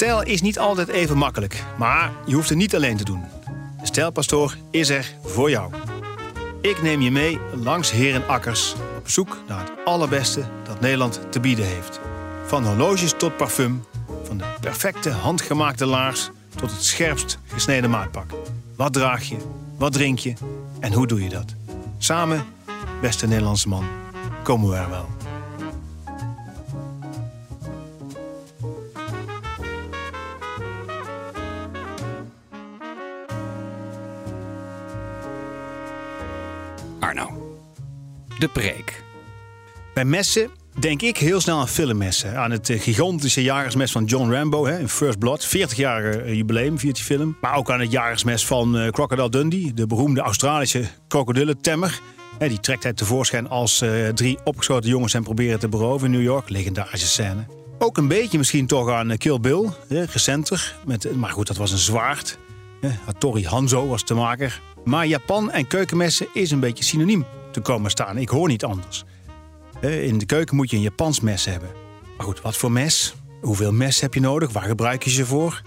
Stijl is niet altijd even makkelijk, maar je hoeft het niet alleen te doen. De Stijlpastoor is er voor jou. Ik neem je mee langs herenakkers op zoek naar het allerbeste dat Nederland te bieden heeft. Van horloges tot parfum, van de perfecte handgemaakte laars tot het scherpst gesneden maatpak. Wat draag je, wat drink je en hoe doe je dat? Samen, beste Nederlandse man, komen we er wel. De preek. Bij messen denk ik heel snel aan filmmessen. Aan het eh, gigantische jagersmes van John Rambo hè, in First Blood. 40-jarige eh, jubileum viert die film. Maar ook aan het jagersmes van eh, Crocodile Dundee. De beroemde Australische krokodillentemmer. Die trekt hij tevoorschijn als drie opgeschoten jongens hem proberen te beroven in New York. Legendarische scène. Ook een beetje misschien toch aan Kill Bill. Recenter. Met, maar goed, dat was een zwaard. Hattori Hanzo was de maker. Maar Japan en keukenmessen is een beetje synoniem te komen staan. Ik hoor niet anders. In de keuken moet je een Japans mes hebben. Maar goed, wat voor mes? Hoeveel mes heb je nodig? Waar gebruik je ze voor?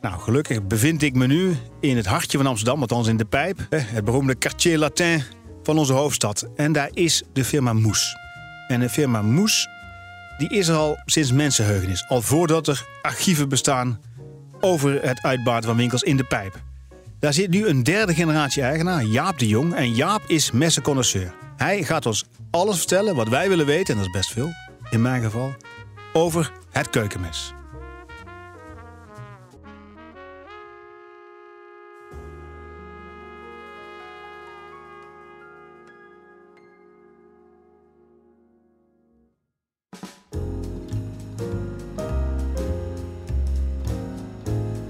Nou, gelukkig bevind ik me nu in het hartje van Amsterdam, althans in de pijp. Het beroemde Quartier Latin van onze hoofdstad. En daar is de firma Moes. En de firma Moes, die is er al sinds mensenheugenis. Al voordat er archieven bestaan over het uitbaten van winkels in de pijp. Daar zit nu een derde generatie eigenaar, Jaap de Jong. En Jaap is messenconnoisseur. Hij gaat ons alles vertellen wat wij willen weten, en dat is best veel, in mijn geval, over het keukenmes.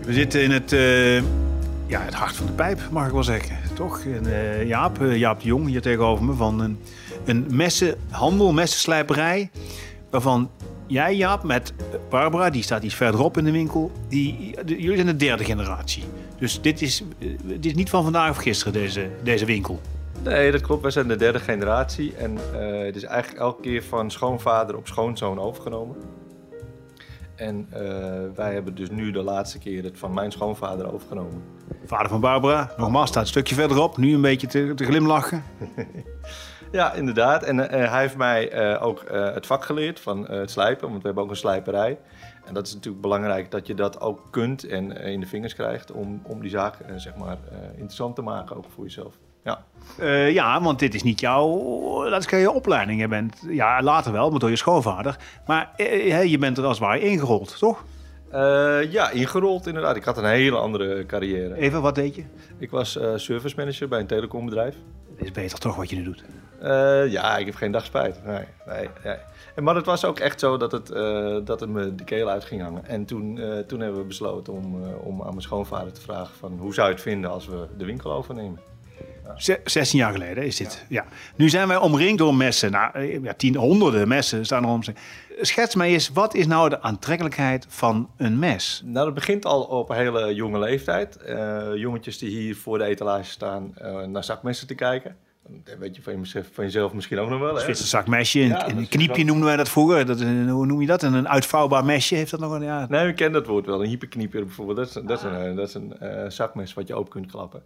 We zitten in het, eh, ja, het hart van de pijp, mag ik wel zeggen. Toch? En, eh, Jaap, eh, Jaap de Jong hier tegenover me van een, een messenhandel, messenslijperij. Waarvan jij, Jaap, met Barbara, die staat iets verderop in de winkel. Die, jullie zijn de derde generatie. Dus dit is, eh, dit is niet van vandaag of gisteren, deze, deze winkel. Nee, dat klopt. Wij zijn de derde generatie. En het is eigenlijk elke keer van schoonvader op schoonzoon overgenomen. En wij hebben dus nu de laatste keer het van mijn schoonvader overgenomen. Vader van Barbara, nogmaals, staat een stukje verderop. Nu een beetje te, te glimlachen. Ja, inderdaad. En eh, hij heeft mij eh, ook eh, het vak geleerd van het slijpen, want we hebben ook een slijperij. En dat is natuurlijk belangrijk dat je dat ook kunt en in de vingers krijgt om, om die zaak zeg maar, interessant te maken, ook voor jezelf. Ja. Ja, want dit is niet jouw, dat is geen opleiding. Je bent, ja, later wel, maar door je schoonvader. Maar je bent er als het ware ingerold, toch? Eh, ja, ingerold inderdaad. Ik had een hele andere carrière. Even, wat deed je? Ik was eh service manager bij een telecombedrijf. Het is beter toch wat je nu doet. Eh, ja, ik heb geen dag spijt. Nee, nee, nee. En, maar het was ook echt zo dat het, dat het me de keel uit ging hangen. En toen, toen hebben we besloten om, om aan mijn schoonvader te vragen van... hoe zou je het vinden als we de winkel overnemen? Ze- 16 jaar geleden is dit. Ja. Nu zijn wij omringd door messen. Nou, eh, ja, tien, honderden messen staan er om. zich. Schets mij eens, wat is nou de aantrekkelijkheid van een mes? Nou, dat begint al op een hele jonge leeftijd. Eh, jongetjes die hier voor de etalage staan eh, naar zakmessen te kijken. Dat weet je van, jezelf, van jezelf misschien ook nog wel. Hè? Zwitser zakmesje, een, Ja, een kniepje wel- noemden wij dat vroeger. Dat een, hoe noem je dat? En een uitvouwbaar mesje heeft dat nog een... Ja, Nee, ik ken dat woord wel. Een hyperknieper bijvoorbeeld. Dat is, dat is een, dat is een zakmes wat je open kunt klappen.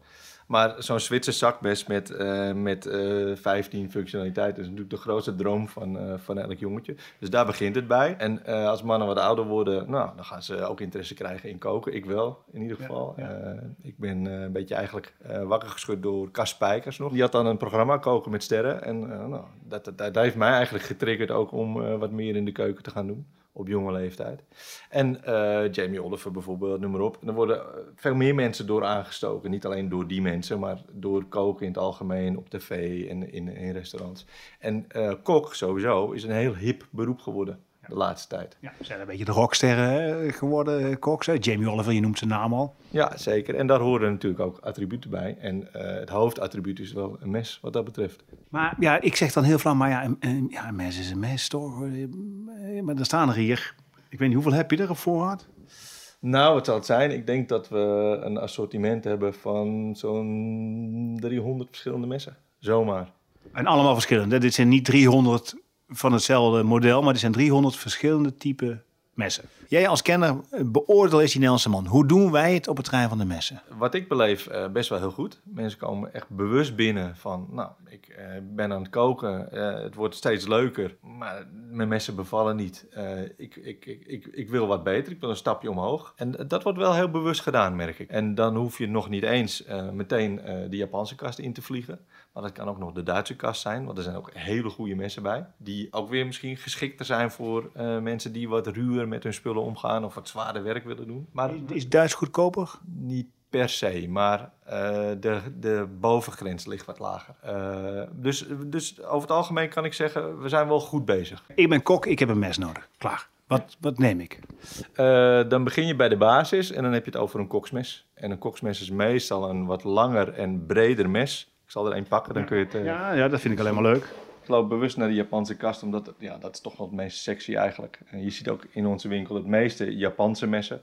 Maar zo'n Zwitser zakmes met, eh, met eh 15 functionaliteiten is natuurlijk de grootste droom van, eh, van elk jongetje. Dus daar begint het bij. En eh, als mannen wat ouder worden, nou, dan gaan ze ook interesse krijgen in koken. Ik wel, in ieder geval. ja. Eh, ik ben eh, een beetje eigenlijk eh, wakker geschud door Cas Spijkers nog. Die had dan een programma Koken met Sterren. En eh, nou, dat, dat, dat heeft mij eigenlijk getriggerd ook om eh, wat meer in de keuken te gaan doen. Op jonge leeftijd. En eh, Jamie Oliver bijvoorbeeld, noem maar op. En er worden eh, veel meer mensen door aangestoken. Niet alleen door die mensen, maar door koken in het algemeen, op tv en in, restaurants. En eh, kok sowieso is een heel hip beroep geworden. De laatste tijd. Ja, ze zijn een beetje de rocksterren geworden, Cox. hè. Jamie Oliver, je noemt zijn naam al. Ja, zeker. En daar horen natuurlijk ook attributen bij. En eh, het hoofdattribuut is wel een mes, wat dat betreft. Maar ja, ik zeg dan heel flauw, maar ja, een, een- ja, een mes is een mes, toch? Eh, Maar er staan er hier, ik weet niet, hoeveel heb je er op voorraad? Nou, wat zal het zijn? Ik denk dat we een assortiment hebben van zo'n 300 verschillende messen. Zomaar. En allemaal verschillend. hè. Dit zijn niet 300 van hetzelfde model, maar dit zijn 300 verschillende type messen. Jij als kenner beoordeel eens die Nederlandse man. Hoe doen wij het op het terrein van de messen? Wat ik beleef, eh, best wel heel goed. Mensen komen echt bewust binnen van, nou, ik eh, ben aan het koken, eh, het wordt steeds leuker, maar mijn messen bevallen niet. Ik, ik, ik, ik, wil wat beter, ik wil een stapje omhoog. En dat wordt wel heel bewust gedaan, merk ik. En dan hoef je nog niet eens meteen de Japanse kast in te vliegen. Maar dat kan ook nog de Duitse kast zijn, want er zijn ook hele goede messen bij. Die ook weer misschien geschikter zijn voor eh, mensen die wat ruwer met hun spullen omgaan of wat zwaarder werk willen doen. Maar Is Duits goedkoper? niet per se, maar eh, de, de bovengrens ligt wat lager. Eh, dus, dus over het algemeen kan ik zeggen, we zijn wel goed bezig. Ik ben kok, ik heb een mes nodig. Klaar. Wat, wat neem ik? Dan begin je bij de basis en dan heb je het over een koksmes. En een koksmes is meestal een wat langer en breder mes. Ik zal er één pakken, dan kun je het... eh, Ja, ja, dat vind ik alleen maar leuk. Ik loop bewust naar de Japanse kast, omdat het- ja, dat is toch wel het meest sexy eigenlijk. En je ziet ook in onze winkel het meeste Japanse messen.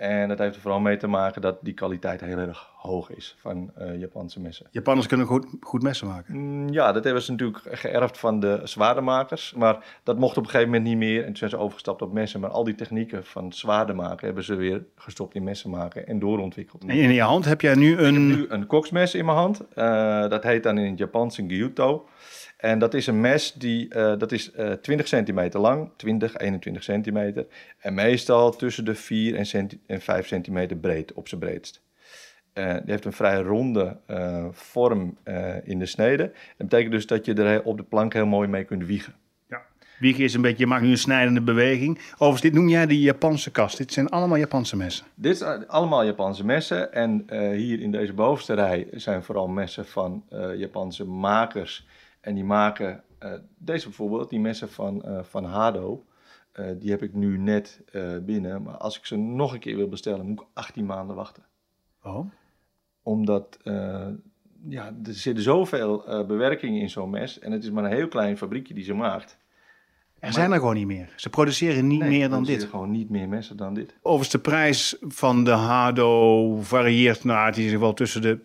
En dat heeft er vooral mee te maken dat die kwaliteit heel erg hoog is van eh, Japanse messen. Japanners kunnen goed, goed messen maken. Mm, Ja, dat hebben ze natuurlijk geërfd van de zwaardemakers. Maar dat mocht op een gegeven moment niet meer. En toen zijn ze overgestapt op messen. Maar al die technieken van zwaarde maken hebben ze weer gestopt in messen maken en doorontwikkeld. En in je hand heb jij nu een... nu een koksmes in mijn hand. Eh, dat heet dan in het Japans een gyuto. En dat is een mes die uh, dat is, uh, 20 centimeter lang, 20, 21 centimeter. En meestal tussen de 4 en, centi en 5 centimeter breed op zijn breedst. Uh, die heeft een vrij ronde vorm in de snede. Dat betekent dus dat je er op de plank heel mooi mee kunt wiegen. Ja. Wiegen is een beetje, je maakt nu een snijdende beweging. Overigens, dit noem jij de Japanse kast. Dit zijn allemaal Japanse messen. Dit zijn allemaal Japanse messen. En hier in deze bovenste rij zijn vooral messen van Japanse makers. En die maken uh, deze bijvoorbeeld, die messen van, uh, van Hado. Uh, die heb ik nu net binnen. Maar als ik ze nog een keer wil bestellen, moet ik 18 maanden wachten. Oh. Omdat ja, er zitten zoveel bewerkingen in zo'n mes. En het is maar een heel klein fabriekje die ze maakt. Er zijn er gewoon niet meer. Ze produceren niet nee, meer dan dit. gewoon niet meer messen dan dit. Overigens, de prijs van de Hado varieert nou, het is in ieder geval tussen de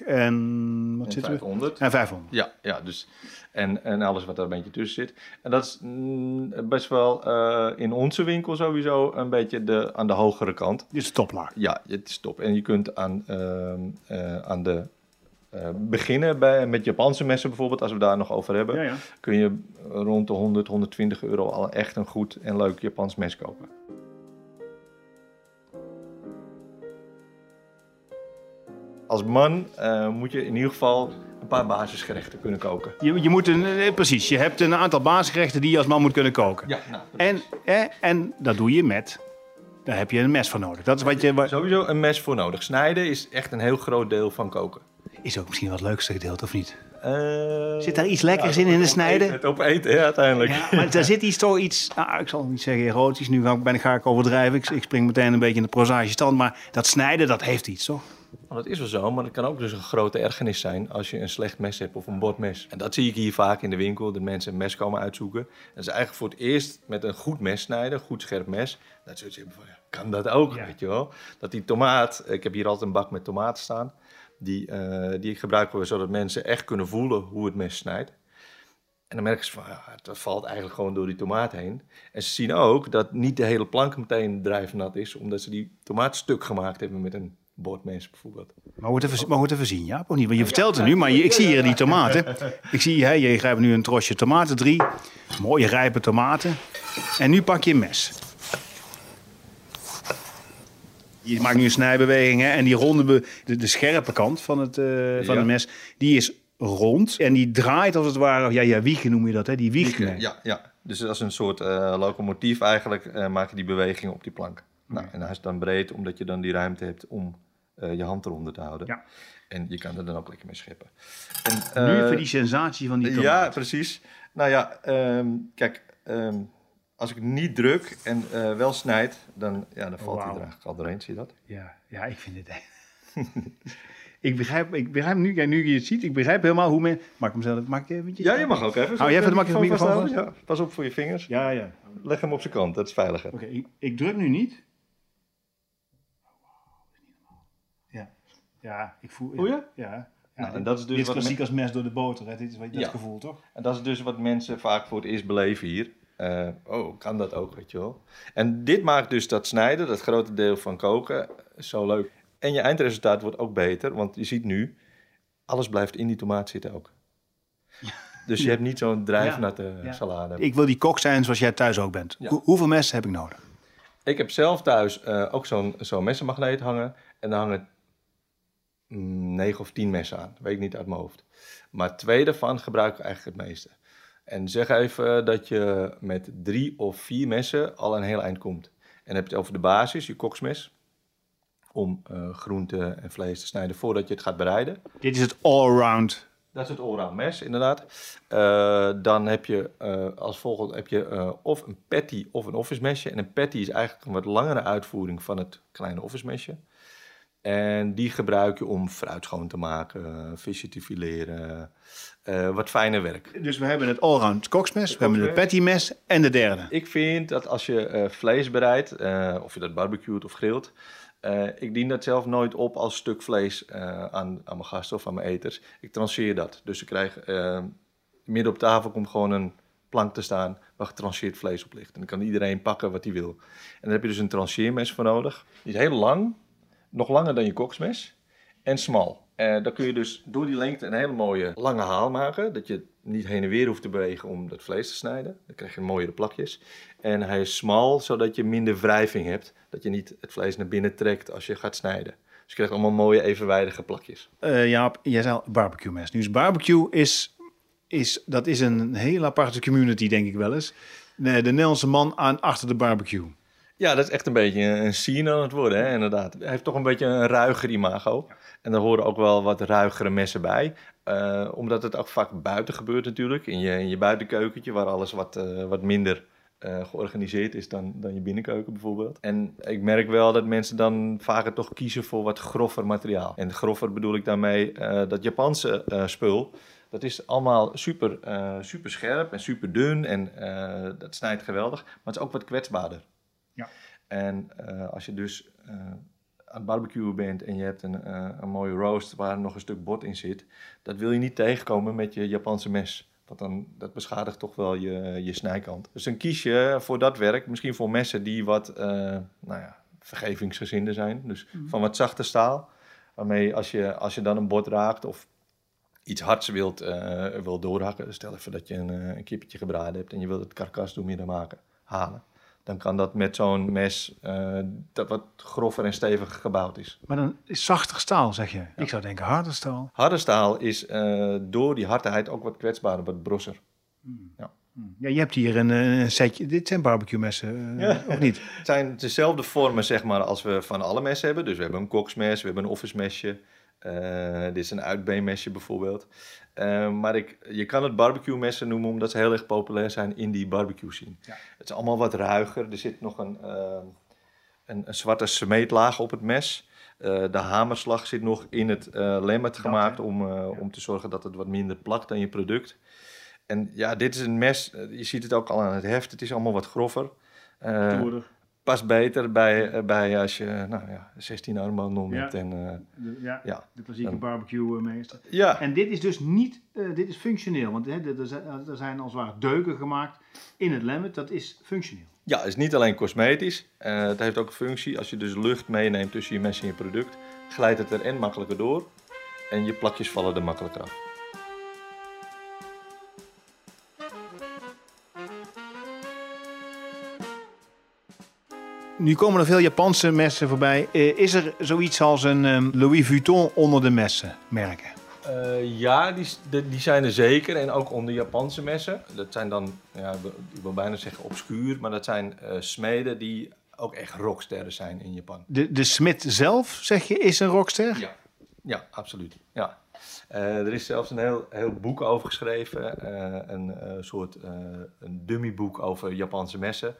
2,29 en wat en zit 500. er? En 500. Ja, ja dus, en, en alles wat er een beetje tussen zit. En dat is mm, best wel uh, in onze winkel sowieso een beetje de, aan de hogere kant. Dit is toplaag. Ja, het is top. En je kunt aan, uh, uh, aan de uh, beginnen bij, met Japanse messen bijvoorbeeld, als we daar nog over hebben, ja, ja. kun je rond de 100, 120 euro al echt een goed en leuk Japans mes kopen. Als man uh, moet je in ieder geval een paar basisgerechten kunnen koken. Je, je moet een, eh, precies, je hebt een aantal basisgerechten die je als man moet kunnen koken. Ja, nou, en, eh, en dat doe je met, daar heb je een mes voor nodig. Dat is wat je... Sowieso een mes voor nodig. Snijden is echt een heel groot deel van koken. Is ook misschien wat leukste gedeelte, of niet? Uh, zit daar iets lekkers ja, in in de snijden? Het op eten, ja, uiteindelijk. Ja, maar daar zit iets toch iets, nou, ik zal niet zeggen erotisch, nu ga ik, ben, ga ik overdrijven. Ik, ik spring meteen een beetje in de stand, maar dat snijden, dat heeft iets, toch? Nou, dat is wel zo, maar het kan ook dus een grote ergernis zijn als je een slecht mes hebt of een bordmes. En dat zie ik hier vaak in de winkel, dat mensen een mes komen uitzoeken. En ze eigenlijk voor het eerst met een goed mes snijden, goed scherp mes. Dat ze van, kan dat ook, ja. weet je wel. Dat die tomaat, ik heb hier altijd een bak met tomaten staan, die, uh, die ik gebruik zodat mensen echt kunnen voelen hoe het mes snijdt. En dan merken ze van, ja, het valt eigenlijk gewoon door die tomaat heen. En ze zien ook dat niet de hele plank meteen drijfnat is, omdat ze die tomaat stuk gemaakt hebben met een bordmes bijvoorbeeld. Maar we het even, maar even zien, ja? Of niet? Want je vertelt het nu, maar je, ik zie hier die tomaten. Ik zie, hè, je grijpt nu een trosje tomaten, drie. Mooie rijpe tomaten. En nu pak je een mes. Je maakt nu een snijbeweging hè, en die ronde, de, de, scherpe kant van het, uh, van ja. het mes, die is rond en die draait als het ware, ja, ja wiegen noem je dat, hè? die. Wiegen, ja, ja, dus als een soort uh, locomotief eigenlijk uh, maak je die beweging op die plank. Nou, en hij is dan breed, omdat je dan die ruimte hebt om uh, je hand eronder te houden. Ja. En je kan er dan ook lekker mee scheppen. En, nu even die sensatie van die tomaat. Ja, precies. Nou ja, um, kijk, um, als ik niet druk en eh, wel snijd, dan, ja, dan valt hij er eigenlijk al doorheen. Zie je dat? Ja, ja ik vind het echt... ik, begrijp, ik begrijp nu, kijk, nu je het ziet, ik begrijp helemaal hoe men... Mag ik hem zelf, mag ik eventjes? Ja, je mag ook even. Hou jij even de microfoon vast? Ja, pas op voor je vingers. Ja, ja. Leg hem op zijn kant, dat is veiliger. Oké, ik, ik druk nu niet. Ja, ja ik voel... Ja. ja Nou, en dit- dat is dus dit is klassiek als mes door de boter, hè? Dit is wat dat Ja. gevoel, toch? En dat is dus wat mensen vaak voor het eerst beleven hier. Eh, oh, kan dat ook, weet je wel. En dit maakt dus dat snijden, dat grote deel van koken, zo leuk. En je eindresultaat wordt ook beter, want je ziet nu, alles blijft in die tomaat zitten ook. Dus je hebt niet zo'n drijfnatte Ja. salade. Ik wil die kok zijn zoals jij thuis ook bent. Ja. Hoe- hoeveel messen heb ik nodig? Ik heb zelf thuis eh, ook zo'n zo'n messenmagneet hangen. En daar hangen negen of tien messen aan. Weet ik niet uit mijn hoofd. Maar twee daarvan gebruik ik eigenlijk het meeste. En zeg even dat je met drie of vier messen al een heel eind komt. En dan heb je het over de basis, je koksmes. Om eh groente en vlees te snijden voordat je het gaat bereiden. Dit is het all-around. Dat is het allround mes, inderdaad. Eh, dan heb je eh, als volgende heb je, of een patty of een office mesje. En een patty is eigenlijk een wat langere uitvoering van het kleine office mesje. En die gebruik je om fruit schoon te maken, visje te fileren, eh, wat fijner werk. Dus we hebben het allround koksmes, we hebben de patty mes en de derde. Ik vind dat als je eh, vlees bereidt, eh, of je dat barbecuet of grilt, ik dien dat zelf nooit op als stuk vlees aan, aan mijn gasten of aan mijn eters. Ik trancheer dat. Dus ik krijg midden op tafel komt gewoon een plank te staan waar getrancheerd vlees op ligt. En dan kan iedereen pakken wat hij wil. En daar heb je dus een trancheermes voor nodig. Die is heel lang, nog langer dan je koksmes en smal. Eh dan kun je dus door die lengte een hele mooie lange haal maken. Dat je niet heen en weer hoeft te bewegen om dat vlees te snijden. Dan krijg je mooiere plakjes. En hij is smal, zodat je minder wrijving hebt. Dat je niet het vlees naar binnen trekt als je gaat snijden. Dus je krijgt allemaal mooie evenwijdige plakjes. Eh Jaap, jij zei barbecue mes. Nu is barbecue is, is, dat is een hele aparte community, denk ik wel eens. De, de Nederlandse man aan achter de barbecue. Ja, dat is echt een beetje een scene aan het worden, hè, inderdaad. Hij heeft toch een beetje een ruiger imago. En daar horen ook wel wat ruigere messen bij. Eh, omdat het ook vaak buiten gebeurt natuurlijk. In je, in je buitenkeukentje, waar alles wat, eh, wat minder eh, georganiseerd is dan, dan je binnenkeuken bijvoorbeeld. En ik merk wel dat mensen dan vaker toch kiezen voor wat grover materiaal. En grover bedoel ik daarmee dat Japanse spul. Dat is allemaal super, super scherp en super dun en dat snijdt geweldig. Maar het is ook wat kwetsbaarder. En eh, als je dus eh, aan het barbecuen bent en je hebt een, eh, een mooie roast waar nog een stuk bot in zit, dat wil je niet tegenkomen met je Japanse mes. Want dan, dat beschadigt toch wel je, je snijkant. Dus dan kies je voor dat werk, misschien voor messen die wat, nou ja, vergevingsgezinde zijn. Dus van wat zachte staal. Waarmee als je, als je dan een bot raakt of iets hards wilt, eh, wil doorhakken. Stel even dat je een, een kippetje gebraden hebt en je wilt het karkas door midden maken, halen. Dan kan dat met zo'n mes eh, dat wat grover en steviger gebouwd is. Maar dan is zachter staal, zeg je. Ik zou denken harder staal. Harde staal is eh, door die hardheid ook wat kwetsbaarder, wat brosser. Ja, je hebt hier een, eh, een setje. Dit zijn barbecue messen, of niet? Het zijn dezelfde vormen zeg maar, als we van alle messen hebben. Dus we hebben een koksmes, we hebben een office mesje. dit is een uitbeenmesje bijvoorbeeld. Eh, maar ik, je kan het barbecue messen noemen omdat ze heel erg populair zijn in die barbecue scene. Ja. Het is allemaal wat ruiger. Er zit nog een, eh, een, een zwarte smeetlaag op het mes. Eh, de hamerslag zit nog in het eh lemmet gemaakt hè? om, eh, om te zorgen dat het wat minder plakt aan je product. En ja, dit is een mes, je ziet het ook al aan het heft, het is allemaal wat grover. Stoerder. Past beter bij, eh, bij als je nou ja, 16 armbanden om Ja. En, eh, De, ja, ja. de klassieke barbecue eh, meester. ja, En dit is dus niet, dit is functioneel. Want hè, er, zijn, als het ware deuken gemaakt in het lemmet. Dat is functioneel. ja, het is niet alleen cosmetisch. Het heeft ook een functie. Als je dus lucht meeneemt tussen je mes en je product, glijdt het er en makkelijker door. En je plakjes vallen er makkelijker af. Nu komen er veel Japanse messen voorbij. Eh, is er zoiets als een ehm, Louis Vuitton onder de messen merken? Eh, ja, die, die zijn er zeker. En ook onder Japanse messen. Dat zijn dan, ja, ik wil bijna zeggen obscuur. Maar dat zijn eh, smeden die ook echt rocksterren zijn in Japan. De, de smid zelf, zeg je, is een rockster? Ja, ja absoluut. Ja. Er is zelfs een heel, heel boek over geschreven. een soort een dummyboek over Japanse messen.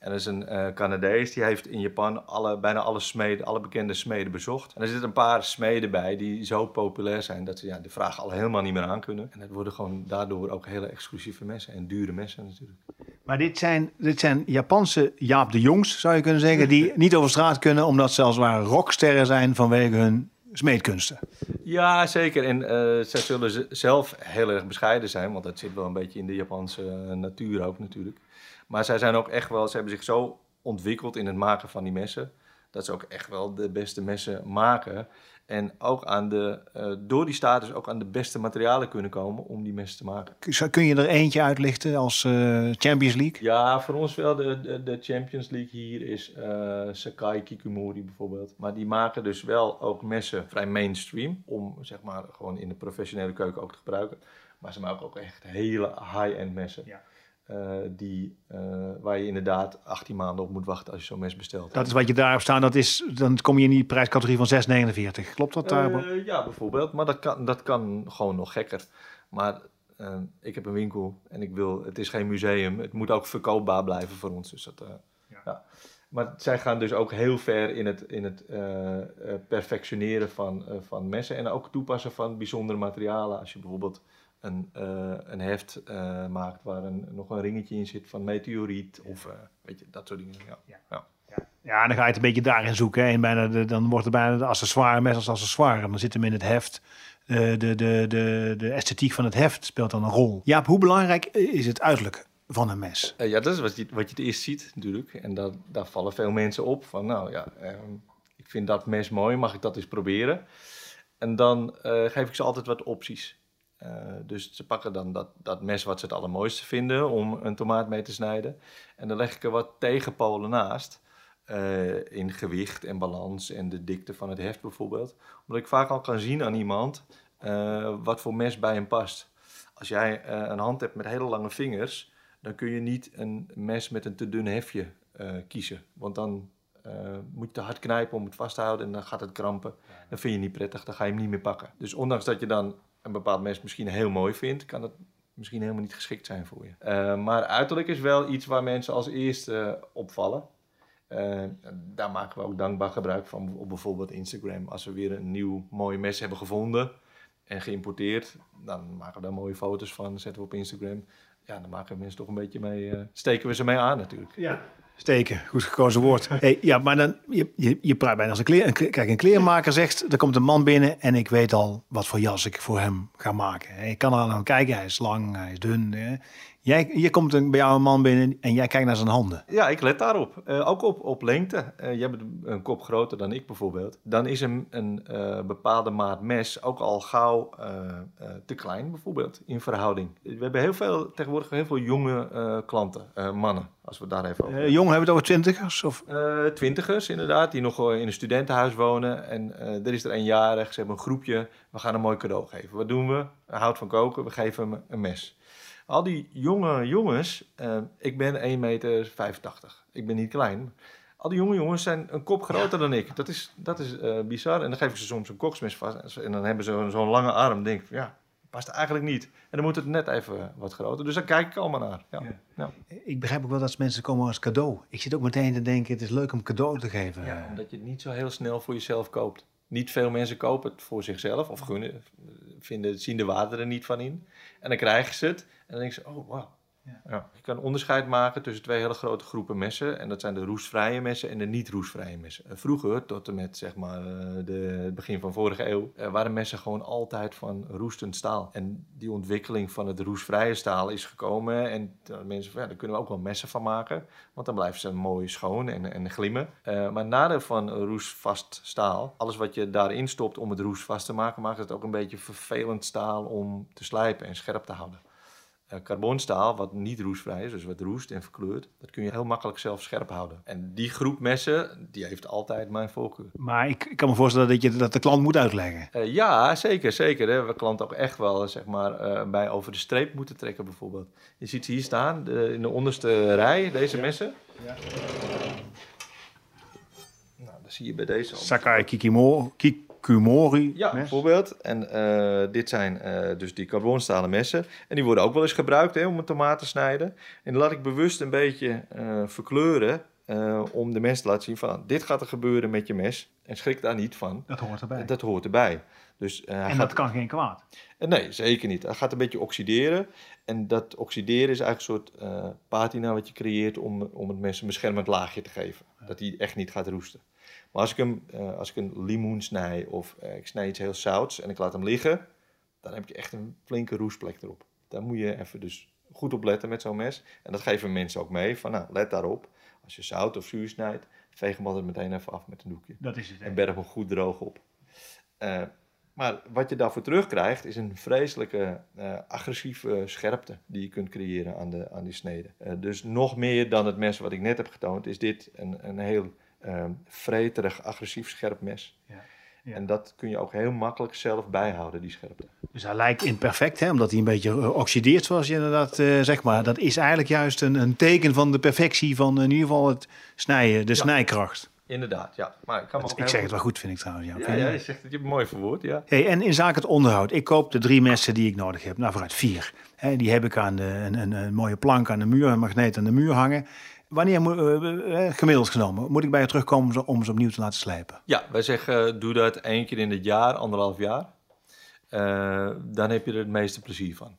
En er is een eh, Canadees die heeft in Japan alle, bijna alle, smeden, alle bekende smeden bezocht. En er zitten een paar smeden bij die zo populair zijn dat ze ja, de vraag al helemaal niet meer aan kunnen. En het worden gewoon daardoor ook hele exclusieve messen en dure messen natuurlijk. Maar dit zijn, dit zijn Japanse Jaap de Jongs, zou je kunnen zeggen, die niet over straat kunnen omdat ze als het ware rocksterren zijn vanwege hun smeedkunsten. Ja, zeker. En eh, zij zullen zelf heel erg bescheiden zijn, want dat zit wel een beetje in de Japanse eh, natuur ook natuurlijk. Maar zij zijn ook echt wel, ze hebben zich zo ontwikkeld in het maken van die messen, dat ze ook echt wel de beste messen maken. En ook aan de, eh, door die status ook aan de beste materialen kunnen komen om die messen te maken. Zou- Kun je er eentje uitlichten als eh, Champions League? Ja, voor ons wel de, de, de Champions League hier is eh, Sakai Kikumori bijvoorbeeld. Maar die maken dus wel ook messen vrij mainstream. Om zeg maar gewoon in de professionele keuken ook te gebruiken. Maar ze maken ook echt hele high-end messen. Ja. Eh, die, eh, waar je inderdaad 18 maanden op moet wachten als je zo'n mes bestelt. Dat is wat je daarop staat, dat is, dan kom je in die prijscategorie van 6,49. Klopt dat daar? Eh, ja, bijvoorbeeld. Maar dat kan, dat kan gewoon nog gekker. Maar ik heb een winkel en ik wil, het is geen museum. Het moet ook verkoopbaar blijven voor ons. Dus dat, ja. Maar zij gaan dus ook heel ver in het, in het perfectioneren van, van messen. En ook toepassen van bijzondere materialen. Als je bijvoorbeeld een, eh, een heft eh, maakt waar een, nog een ringetje in zit van meteoriet. Of eh, weet je, dat soort dingen. Ja. Ja. Ja, dan ga je het een beetje daarin zoeken. hè. En bijna de, dan wordt het bijna de accessoire, mes als accessoire. Dan zit hem in het heft. Eh, de, de, de, de esthetiek van het heft speelt dan een rol. Jaap, hoe belangrijk is het uiterlijk van een mes? Eh, ja, dat is wat je, wat je het eerst ziet natuurlijk. En dat, daar vallen veel mensen op van, nou ja, ehm, ik vind dat mes mooi, mag ik dat eens proberen? En dan eh, geef ik ze altijd wat opties. Eh, dus ze pakken dan dat, dat mes wat ze het allermooiste vinden om een tomaat mee te snijden. En dan leg ik er wat tegenpolen naast. eh, in gewicht en balans en de dikte van het heft bijvoorbeeld. Omdat ik vaak al kan zien aan iemand eh, wat voor mes bij hem past. Als jij een hand hebt met hele lange vingers, dan kun je niet een mes met een te dun hefje kiezen. Want dan moet je te hard knijpen om het vast te houden en dan gaat het krampen. Dat vind je niet prettig, dan ga je hem niet meer pakken. Dus ondanks dat je dan een bepaald mes misschien heel mooi vindt, kan het misschien helemaal niet geschikt zijn voor je. Eh, maar uiterlijk is wel iets waar mensen als eerste eh, opvallen. Eh, daar maken we ook dankbaar gebruik van op bijvoorbeeld Instagram. Als we weer een nieuw mooi mes hebben gevonden en geïmporteerd, dan maken we daar mooie foto's van, zetten we op Instagram. Ja, dan maken mensen toch een beetje mee, steken we ze mee aan natuurlijk. Ja. Steken, goed gekozen woord. Hey, ja, maar dan, je, je, je praat bijna als een kleer. Een, kijk, een kleermaker zegt, er komt een man binnen en ik weet al wat voor jas ik voor hem ga maken. Ik kan er al aan kijken, hij is lang, hij is dun. Hè. Jij, hier komt een, bij jou een man binnen en jij kijkt naar zijn handen. Ja, ik let daarop. Eh, ook op, op lengte. Eh jij bent een kop groter dan ik bijvoorbeeld. Dan is een, een eh, bepaalde maat mes ook al gauw te klein bijvoorbeeld in verhouding. We hebben heel veel, tegenwoordig heel veel jonge klanten, mannen, als we daar even over jong, hebben we het over twintigers? Of? twintigers inderdaad, die nog in een studentenhuis wonen. En er is er eenjarig, ze hebben een groepje. We gaan een mooi cadeau geven. Wat doen we? Hij houdt van koken, we geven hem een mes. Al die jonge jongens, eh, ik ben 1,85 meter. Ik ben niet klein. Al die jonge jongens zijn een kop groter dan ik. Dat is, dat is eh, bizar. En dan geef ik ze soms een koksmes vast. En dan hebben ze zo'n zo'n lange arm. denk ik, ja, past eigenlijk niet. En dan moet het net even wat groter. Dus daar kijk ik allemaal naar. Ja. Ja. Ja. Ik begrijp ook wel dat mensen komen als cadeau. Ik zit ook meteen te denken, het is leuk om cadeau te geven. Ja, omdat je het niet zo heel snel voor jezelf koopt. Niet veel mensen kopen het voor zichzelf of gunnen, vinden, zien de waarde er niet van in. En dan krijgen ze het en dan denken ze, oh wauw. Ja. Ja. Je kan onderscheid maken tussen twee hele grote groepen messen. En dat zijn de roestvrije messen en de niet-roestvrije messen. En Vroeger, tot en met zeg maar, eh, de, het begin van vorige eeuw, eh, waren messen gewoon altijd van roestend staal. En die ontwikkeling van het roestvrije staal is gekomen. En mensen ja, daar kunnen we ook wel messen van maken. Want dan blijven ze mooi schoon en, en glimmen. Eh, maar nadeel van roestvast staal, alles wat je daarin stopt om het roestvast te maken, maakt het ook een beetje vervelend staal om te slijpen en scherp te houden. Eh, carbonstaal, wat niet roestvrij is, dus wat roest en verkleurt, dat kun je heel makkelijk zelf scherp houden. En die groep messen, die heeft altijd mijn voorkeur. Maar ik, ik kan me voorstellen dat je dat de klant moet uitleggen. Eh, ja, zeker, zeker. Hè. We klanten ook echt wel zeg maar, eh, bij over de streep moeten trekken bijvoorbeeld. Je ziet ze hier staan, de, in de onderste rij, deze messen. Nou, dat zie je bij deze al. Sakai Kikimo, Ki- Kumori Ja, mes. bijvoorbeeld. En eh, dit zijn eh, dus die carbonstalen messen. En die worden ook wel eens gebruikt hè, om een tomaat te snijden. En dan laat ik bewust een beetje eh, verkleuren eh, om de mensen te laten zien van... dit gaat er gebeuren met je mes. En schrik daar niet van. Dat hoort erbij. Dat hoort erbij. Dus, eh, en gaat, dat kan geen kwaad. Nee, zeker niet. Hij gaat een beetje oxideren. En dat oxideren is eigenlijk een soort eh, patina wat je creëert om, om het mes een beschermend laagje te geven. Dat hij echt niet gaat roesten. Maar als ik, hem, eh, als ik een limoen snij of eh, ik snij iets heel zouts en ik laat hem liggen, dan heb je echt een flinke roestplek erop. Daar moet je even dus goed op letten met zo'n mes. En dat geven mensen ook mee. Van nou, let daarop. Als je zout of zuur snijdt, veeg hem altijd meteen even af met een doekje. Dat is het. En berg hem goed droog op. Eh, maar wat je daarvoor terugkrijgt is een vreselijke agressieve scherpte die je kunt creëren aan, de, aan die snede. Dus nog meer dan het mes wat ik net heb getoond, is dit een, een heel eh, vreterig, agressief scherp mes. Ja, ja. En dat kun je ook heel makkelijk zelf bijhouden, die scherpte. Dus hij lijkt imperfect, hè, omdat hij een beetje eh, oxideert, zoals je inderdaad eh zegt. Maar dat is eigenlijk juist een, een teken van de perfectie van in ieder geval het snijden, de snijkracht. Inderdaad, ja. Maar ik kan Ik zeg het wel goed, vind ik trouwens. Ja. Ja, je? ja, je zegt het, je hebt mooi verwoord, ja. Hey, en in zaken het onderhoud, ik koop de drie messen die ik nodig heb. Nou, vooruit vier. Hè, die heb ik aan de, een, een, een mooie plank aan de muur, een magneet aan de muur hangen. Wanneer, eh, gemiddeld genomen, moet ik bij je terugkomen om ze, opnieuw te laten slijpen? Ja, wij zeggen doe dat één keer in het jaar, anderhalf jaar. Dan heb je er het meeste plezier van.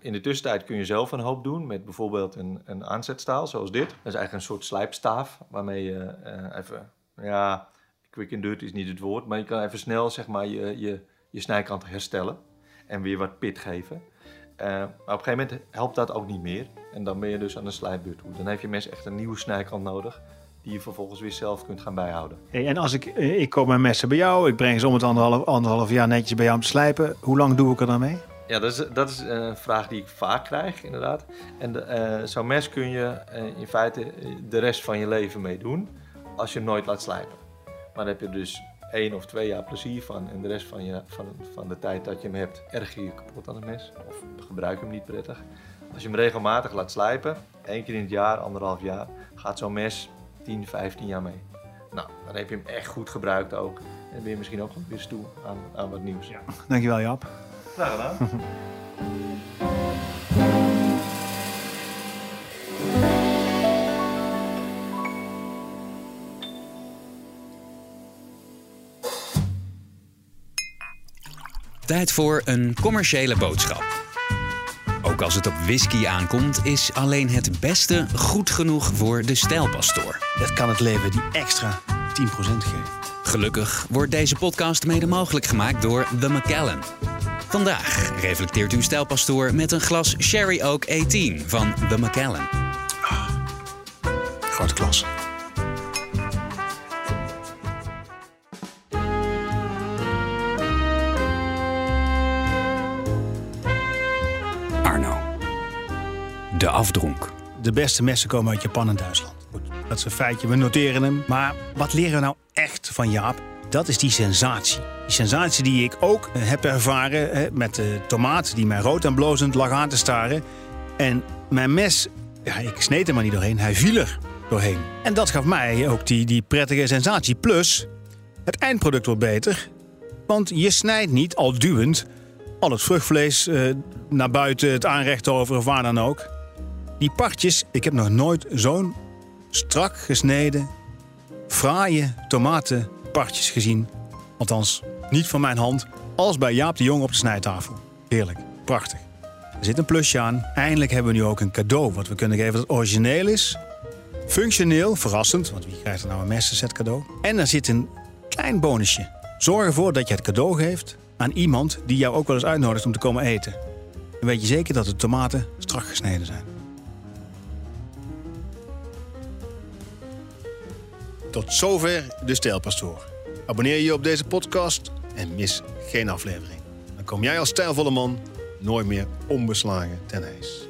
In de tussentijd kun je zelf een hoop doen met bijvoorbeeld een, een aanzetstaal zoals dit. Dat is eigenlijk een soort slijpstaaf waarmee je even, ja, quick and dirty is niet het woord, maar je kan even snel zeg maar je, je, je snijkant herstellen en weer wat pit geven. Eh, maar op een gegeven moment helpt dat ook niet meer en dan ben je dus aan de slijpbeurt toe. Dan heeft je mes echt een nieuwe snijkant nodig die je vervolgens weer zelf kunt gaan bijhouden. Hey, en als ik, eh, ik koop mijn messen bij jou, ik breng ze om het anderhalf, anderhalf jaar netjes bij jou om te slijpen. Hoe lang doe ik er dan mee? Ja, dat is, dat is een vraag die ik vaak krijg, inderdaad. En eh, zo'n mes kun je eh, in feite eh, de rest van je leven mee doen als je hem nooit laat slijpen. Maar dan heb je dus één of twee jaar plezier van en de rest van, je, van, van de tijd dat je hem hebt, erg je je kapot aan het mes of gebruik je hem niet prettig. Als je hem regelmatig laat slijpen, één keer in het jaar, anderhalf jaar, gaat zo'n mes 10, 15 jaar mee. Nou, dan heb je hem echt goed gebruikt ook. En ben je misschien ook weer toe aan, aan wat nieuws. Ja. Dankjewel Jap. Graag gedaan. Tijd voor een commerciële boodschap. Ook als het op whisky aankomt, is alleen het beste goed genoeg voor de stijlpastoor. Dat kan het leven die extra 10% geven. Gelukkig wordt deze podcast mede mogelijk gemaakt door The Macallan. Vandaag reflecteert uw stijlpastoor met een glas Sherry Oak 18 van The Macallan. Grote klas. De afdronk. De beste messen komen uit Japan en Duitsland. Goed, dat is een feitje, we noteren hem. Maar wat leren we nou echt van Jaap? Dat is die sensatie. Die sensatie die ik ook eh, heb ervaren hè, met de tomaat die mij rood en blozend lag aan te staren. En mijn mes, ja, ik sneed er maar niet doorheen, hij viel er doorheen. En dat gaf mij ook die, die prettige sensatie. Plus, het eindproduct wordt beter. Want je snijdt niet al duwend al het vruchtvlees eh, naar buiten, het aanrecht over of waar dan ook. Die partjes, ik heb nog nooit zo'n strak gesneden, fraaie tomatenpartjes gezien. Althans, niet van mijn hand, als bij Jaap de Jong op de snijtafel. Heerlijk, prachtig. Er zit een plusje aan. Eindelijk hebben we nu ook een cadeau wat we kunnen geven dat origineel is. Functioneel, verrassend, want wie krijgt er nou een messenset cadeau? En er zit een klein bonusje. Zorg ervoor dat je het cadeau geeft aan iemand die jou ook wel eens uitnodigt om te komen eten. Dan weet je zeker dat de tomaten strak gesneden zijn. Tot zover de Stijlpastoor. Abonneer je op deze podcast en mis geen aflevering. Dan kom jij als stijlvolle man nooit meer onbeslagen ten ijs.